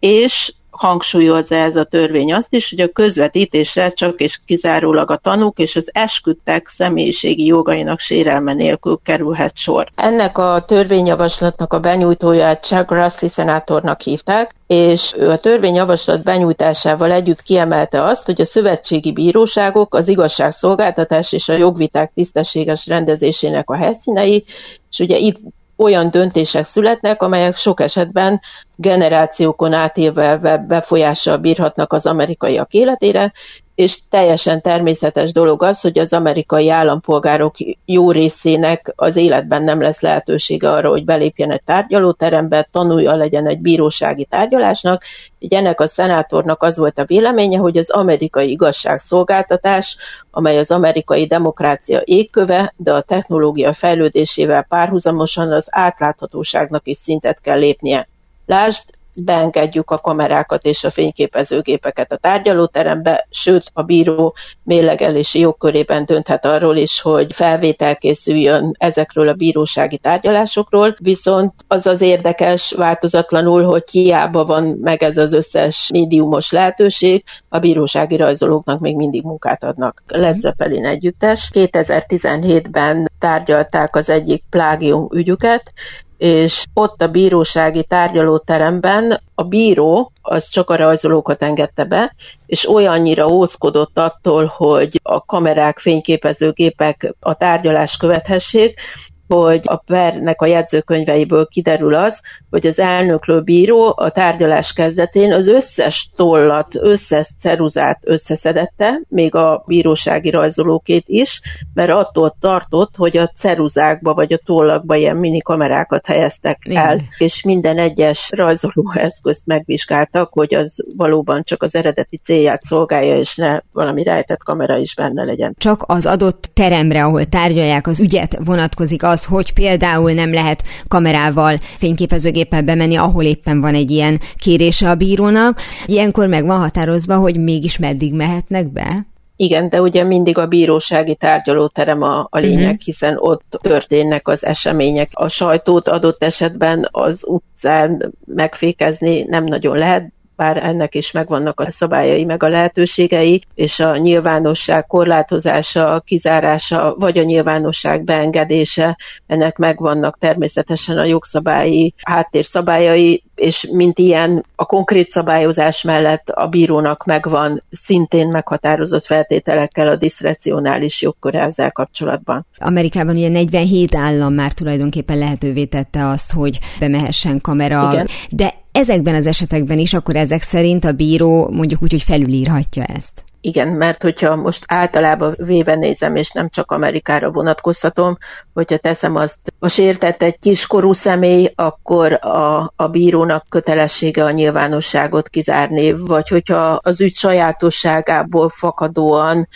És hangsúlyozza ez a törvény azt is, hogy a közvetítésre csak és kizárólag a tanúk és az esküdtek személyiségi jogainak sérelme nélkül kerülhet sor. Ennek a törvényjavaslatnak a benyújtóját Chuck Grassley szenátornak hívták, és ő a törvényjavaslat benyújtásával együtt kiemelte azt, hogy a szövetségi bíróságok az igazságszolgáltatás és a jogviták tisztességes rendezésének a helyszínei, és ugye itt olyan döntések születnek, amelyek sok esetben generációkon átélve befolyással bírhatnak az amerikaiak életére, és teljesen természetes dolog az, hogy az amerikai állampolgárok jó részének az életben nem lesz lehetősége arra, hogy belépjen egy tárgyalóterembe, tanulja legyen egy bírósági tárgyalásnak. Így ennek a szenátornak az volt a véleménye, hogy az amerikai igazságszolgáltatás, amely az amerikai demokrácia égköve, de a technológia fejlődésével párhuzamosan az átláthatóságnak is szintet kell lépnie. Lásd, beengedjük a kamerákat és a fényképezőgépeket a tárgyalóterembe, sőt a bíró mélegelési jogkörében dönthet arról is, hogy felvétel készüljön ezekről a bírósági tárgyalásokról, viszont az az érdekes változatlanul, hogy hiába van meg ez az összes médiumos lehetőség, a bírósági rajzolóknak még mindig munkát adnak. Led Zeppelin együttes. 2017-ben tárgyalták az egyik plágium ügyüket, és ott a bírósági tárgyalóteremben a bíró az csak a rajzolókat engedte be, és olyannyira óckodott attól, hogy a kamerák, fényképezőgépek a tárgyalást követhessék, hogy a pernek a jegyzőkönyveiből kiderül az, hogy az elnöklő bíró a tárgyalás kezdetén az összes tollat, összes ceruzát összeszedette, még a bírósági rajzolókét is, mert attól tartott, hogy a ceruzákba vagy a tollakba ilyen mini kamerákat helyeztek el, Igen. és minden egyes rajzoló eszközt megvizsgáltak, hogy az valóban csak az eredeti célját szolgálja, és ne valami rejtett kamera is benne legyen. Csak az adott teremre, ahol tárgyalják az ügyet, vonatkozik az, az, hogy például nem lehet kamerával, fényképezőgéppel bemenni, ahol éppen van egy ilyen kérése a bírónak. Ilyenkor meg van határozva, hogy mégis meddig mehetnek be? Igen, de ugye mindig a bírósági tárgyalóterem a, a lényeg, uh-huh. hiszen ott történnek az események. A sajtót adott esetben az utcán megfékezni nem nagyon lehet, bár ennek is megvannak a szabályai, meg a lehetőségei, és a nyilvánosság korlátozása, kizárása, vagy a nyilvánosság beengedése, ennek megvannak természetesen a jogszabályi háttérszabályai, és mint ilyen a konkrét szabályozás mellett a bírónak megvan szintén meghatározott feltételekkel a diszrecionális jogköre ezzel kapcsolatban. Amerikában ugye 47 állam már tulajdonképpen lehetővé tette azt, hogy bemehessen kamera, Igen. de ezekben az esetekben is akkor ezek szerint a bíró mondjuk úgy, hogy felülírhatja ezt. Igen, mert hogyha most általában véve nézem, és nem csak Amerikára vonatkoztatom, hogyha teszem azt, a sértett egy kiskorú személy, akkor a, a bírónak kötelessége a nyilvánosságot kizárni, vagy hogyha az ügy sajátosságából fakadóan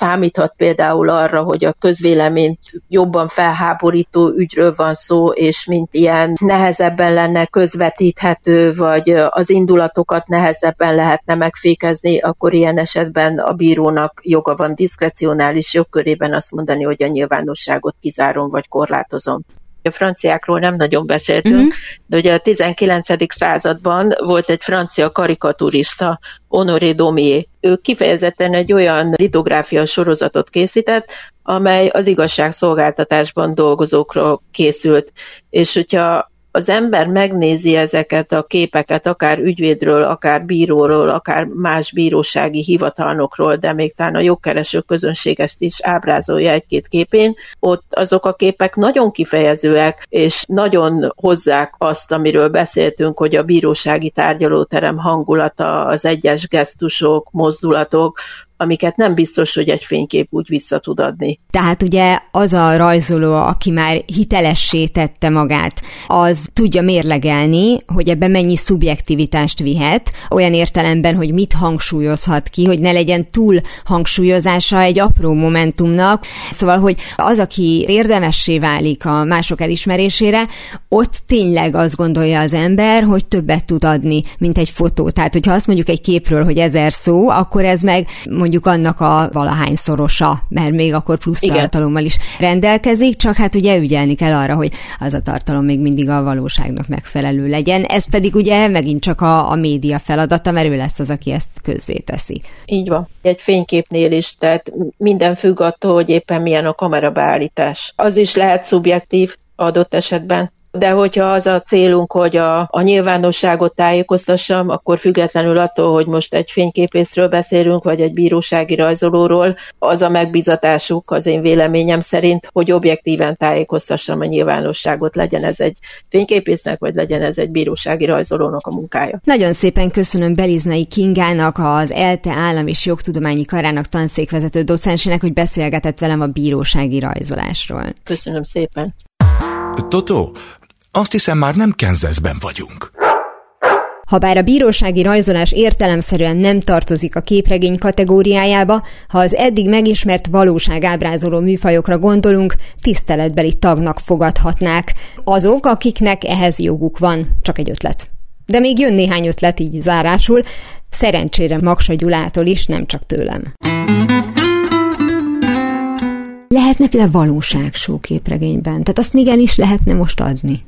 számíthat például arra, hogy a közvéleményt jobban felháborító ügyről van szó, és mint ilyen nehezebben lenne közvetíthető, vagy az indulatokat nehezebben lehetne megfékezni, akkor ilyen esetben a bírónak joga van diszkrecionális jogkörében azt mondani, hogy a nyilvánosságot kizárom vagy korlátozom. A franciákról nem nagyon beszéltünk, uh-huh. de ugye a 19. században volt egy francia karikaturista, Honoré Daumier. Ő kifejezetten egy olyan litográfia sorozatot készített, amely az igazságszolgáltatásban dolgozókról készült. És hogyha az ember megnézi ezeket a képeket, akár ügyvédről, akár bíróról, akár más bírósági hivatalnokról, de még talán a jogkereső közönséget is ábrázolja egy-két képén, ott azok a képek nagyon kifejezőek, és nagyon hozzák azt, amiről beszéltünk, hogy a bírósági tárgyalóterem hangulata, az egyes gesztusok, mozdulatok, amiket nem biztos, hogy egy fénykép úgy vissza tud adni. Tehát ugye az a rajzoló, aki már hitelessé tette magát, az tudja mérlegelni, hogy ebben mennyi szubjektivitást vihet, olyan értelemben, hogy mit hangsúlyozhat ki, hogy ne legyen túl hangsúlyozása egy apró momentumnak. Szóval, hogy az, aki érdemessé válik a mások elismerésére, ott tényleg azt gondolja az ember, hogy többet tud adni, mint egy fotó. Tehát, hogyha azt mondjuk egy képről, hogy ezer szó, akkor ez meg mondjuk mondjuk annak a valahányszorosa, mert még akkor plusz Igen. tartalommal is rendelkezik, csak hát ugye ügyelni kell arra, hogy az a tartalom még mindig a valóságnak megfelelő legyen. Ez pedig ugye megint csak a, a média feladata, mert ő lesz az, aki ezt közzéteszi. Így van. Egy fényképnél is, tehát minden függ attól, hogy éppen milyen a kamerabeállítás. Az is lehet szubjektív adott esetben de hogyha az a célunk, hogy a, a nyilvánosságot tájékoztassam, akkor függetlenül attól, hogy most egy fényképészről beszélünk, vagy egy bírósági rajzolóról, az a megbizatásuk az én véleményem szerint, hogy objektíven tájékoztassam a nyilvánosságot, legyen ez egy fényképésznek, vagy legyen ez egy bírósági rajzolónak a munkája. Nagyon szépen köszönöm Beliznai Kingának, az ELTE Állam és Jogtudományi Karának tanszékvezető docensének, hogy beszélgetett velem a bírósági rajzolásról. Köszönöm szépen. Totó, azt hiszem már nem Kenzeszben vagyunk. Habár a bírósági rajzolás értelemszerűen nem tartozik a képregény kategóriájába, ha az eddig megismert valóságábrázoló műfajokra gondolunk, tiszteletbeli tagnak fogadhatnák. Azok, akiknek ehhez joguk van, csak egy ötlet. De még jön néhány ötlet így zárásul, szerencsére Maksa Gyulától is, nem csak tőlem. Lehetne például valóságsó képregényben, tehát azt még el is lehetne most adni.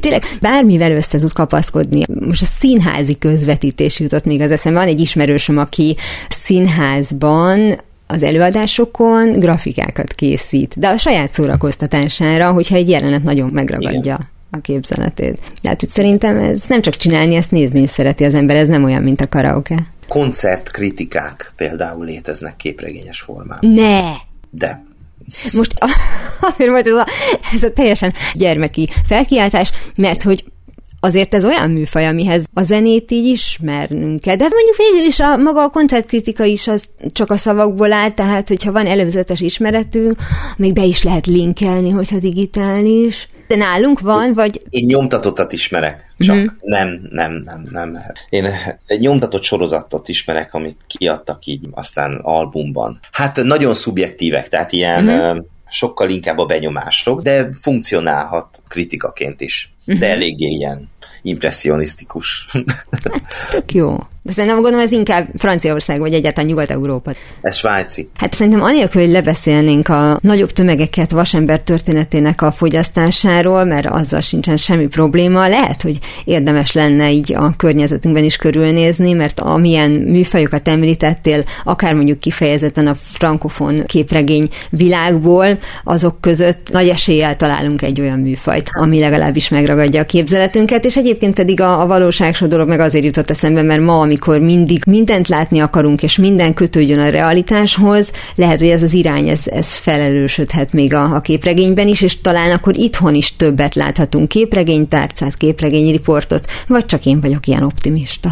Tényleg bármivel össze tud kapaszkodni. Most a színházi közvetítés jutott még az eszembe. Van egy ismerősöm, aki színházban az előadásokon grafikákat készít, de a saját szórakoztatására, hogyha egy jelenet nagyon megragadja. Igen a képzeletét. Tehát itt szerintem ez nem csak csinálni, ezt nézni is szereti az ember, ez nem olyan, mint a karaoke. Koncertkritikák például léteznek képregényes formában. Ne! De. Most *laughs* azért volt ez a, ez a teljesen gyermeki felkiáltás, mert hogy azért ez olyan műfaj, amihez a zenét így ismernünk kell. De mondjuk végül is a maga a koncertkritika is az csak a szavakból áll, tehát hogyha van előzetes ismeretünk, még be is lehet linkelni, hogyha digitális. De nálunk van, vagy... Én nyomtatottat ismerek, csak mm-hmm. nem, nem, nem, nem. Én egy nyomtatott sorozatot ismerek, amit kiadtak így aztán albumban. Hát nagyon szubjektívek, tehát ilyen mm-hmm. sokkal inkább a benyomások, de funkcionálhat kritikaként is. Mm-hmm. De eléggé ilyen impressionisztikus. Hát, tök jó. De szerintem gondolom ez inkább Franciaország, vagy egyáltalán Nyugat-Európa. Ez svájci. Hát szerintem anélkül, hogy lebeszélnénk a nagyobb tömegeket vasember történetének a fogyasztásáról, mert azzal sincsen semmi probléma, lehet, hogy érdemes lenne így a környezetünkben is körülnézni, mert amilyen műfajokat említettél, akár mondjuk kifejezetten a frankofon képregény világból, azok között nagy eséllyel találunk egy olyan műfajt, ami legalábbis megragadja a képzeletünket, és egyébként pedig a, a valóságsó dolog meg azért jutott eszembe, mert ma, amikor mindig mindent látni akarunk, és minden kötődjön a realitáshoz, lehet, hogy ez az irány, ez, ez felelősödhet még a, a képregényben is, és talán akkor itthon is többet láthatunk képregénytárcát, képregényriportot, vagy csak én vagyok ilyen optimista.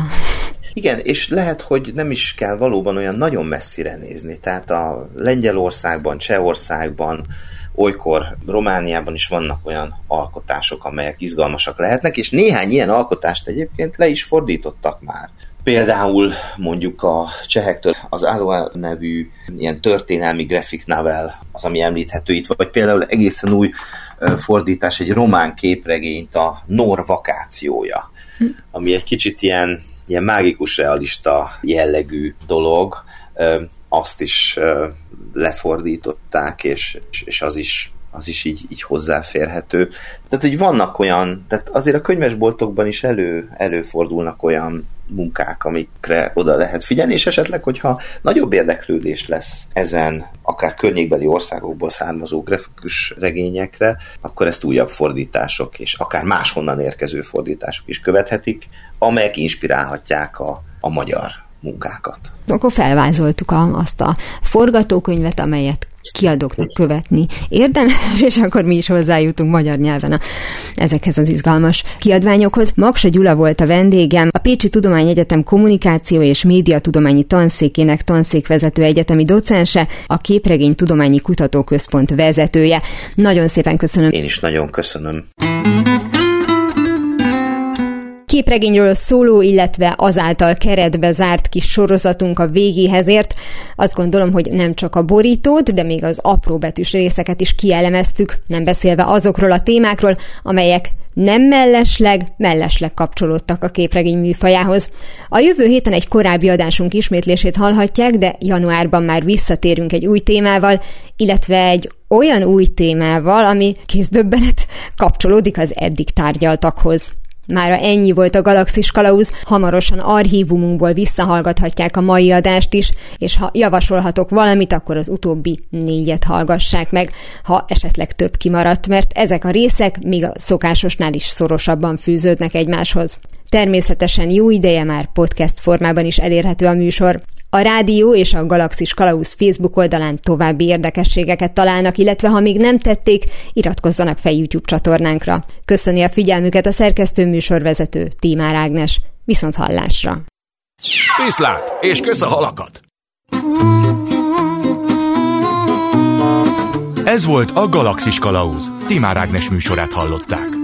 Igen, és lehet, hogy nem is kell valóban olyan nagyon messzire nézni. Tehát a Lengyelországban, Csehországban, olykor Romániában is vannak olyan alkotások, amelyek izgalmasak lehetnek, és néhány ilyen alkotást egyébként le is fordítottak már. Például mondjuk a csehektől az Aloha nevű ilyen történelmi graphic novel, az, ami említhető itt, vagy például egészen új fordítás, egy román képregényt, a Nor vakációja, ami egy kicsit ilyen, ilyen mágikus realista jellegű dolog, azt is lefordították, és, és az is az is így, így hozzáférhető. Tehát, hogy vannak olyan, tehát azért a könyvesboltokban is elő, előfordulnak olyan munkák, amikre oda lehet figyelni, és esetleg, hogyha nagyobb érdeklődés lesz ezen akár környékbeli országokból származó grafikus regényekre, akkor ezt újabb fordítások, és akár máshonnan érkező fordítások is követhetik, amelyek inspirálhatják a, a magyar munkákat. Akkor felvázoltuk a, azt a forgatókönyvet, amelyet kiadóknak követni érdemes, és akkor mi is hozzájutunk magyar nyelven a, ezekhez az izgalmas kiadványokhoz. Maksa Gyula volt a vendégem, a Pécsi Tudományegyetem kommunikáció és médiatudományi tanszékének tanszékvezető egyetemi docense, a Képregény Tudományi Kutatóközpont vezetője. Nagyon szépen köszönöm. Én is nagyon köszönöm képregényről szóló, illetve azáltal keretbe zárt kis sorozatunk a végéhez ért. Azt gondolom, hogy nem csak a borítót, de még az apró betűs részeket is kielemeztük, nem beszélve azokról a témákról, amelyek nem mellesleg, mellesleg kapcsolódtak a képregény műfajához. A jövő héten egy korábbi adásunk ismétlését hallhatják, de januárban már visszatérünk egy új témával, illetve egy olyan új témával, ami kézdöbbenet kapcsolódik az eddig tárgyaltakhoz. Mára ennyi volt a Galaxis Kalauz, hamarosan archívumunkból visszahallgathatják a mai adást is, és ha javasolhatok valamit, akkor az utóbbi négyet hallgassák meg, ha esetleg több kimaradt, mert ezek a részek még a szokásosnál is szorosabban fűződnek egymáshoz. Természetesen jó ideje már podcast formában is elérhető a műsor. A rádió és a Galaxis Kalausz Facebook oldalán további érdekességeket találnak, illetve ha még nem tették, iratkozzanak fel YouTube csatornánkra. Köszöni a figyelmüket a szerkesztő műsorvezető Tímár Ágnes. Viszont hallásra! Viszlát, és kösz a halakat! Ez volt a Galaxis Kalauz. Timár Ágnes műsorát hallották.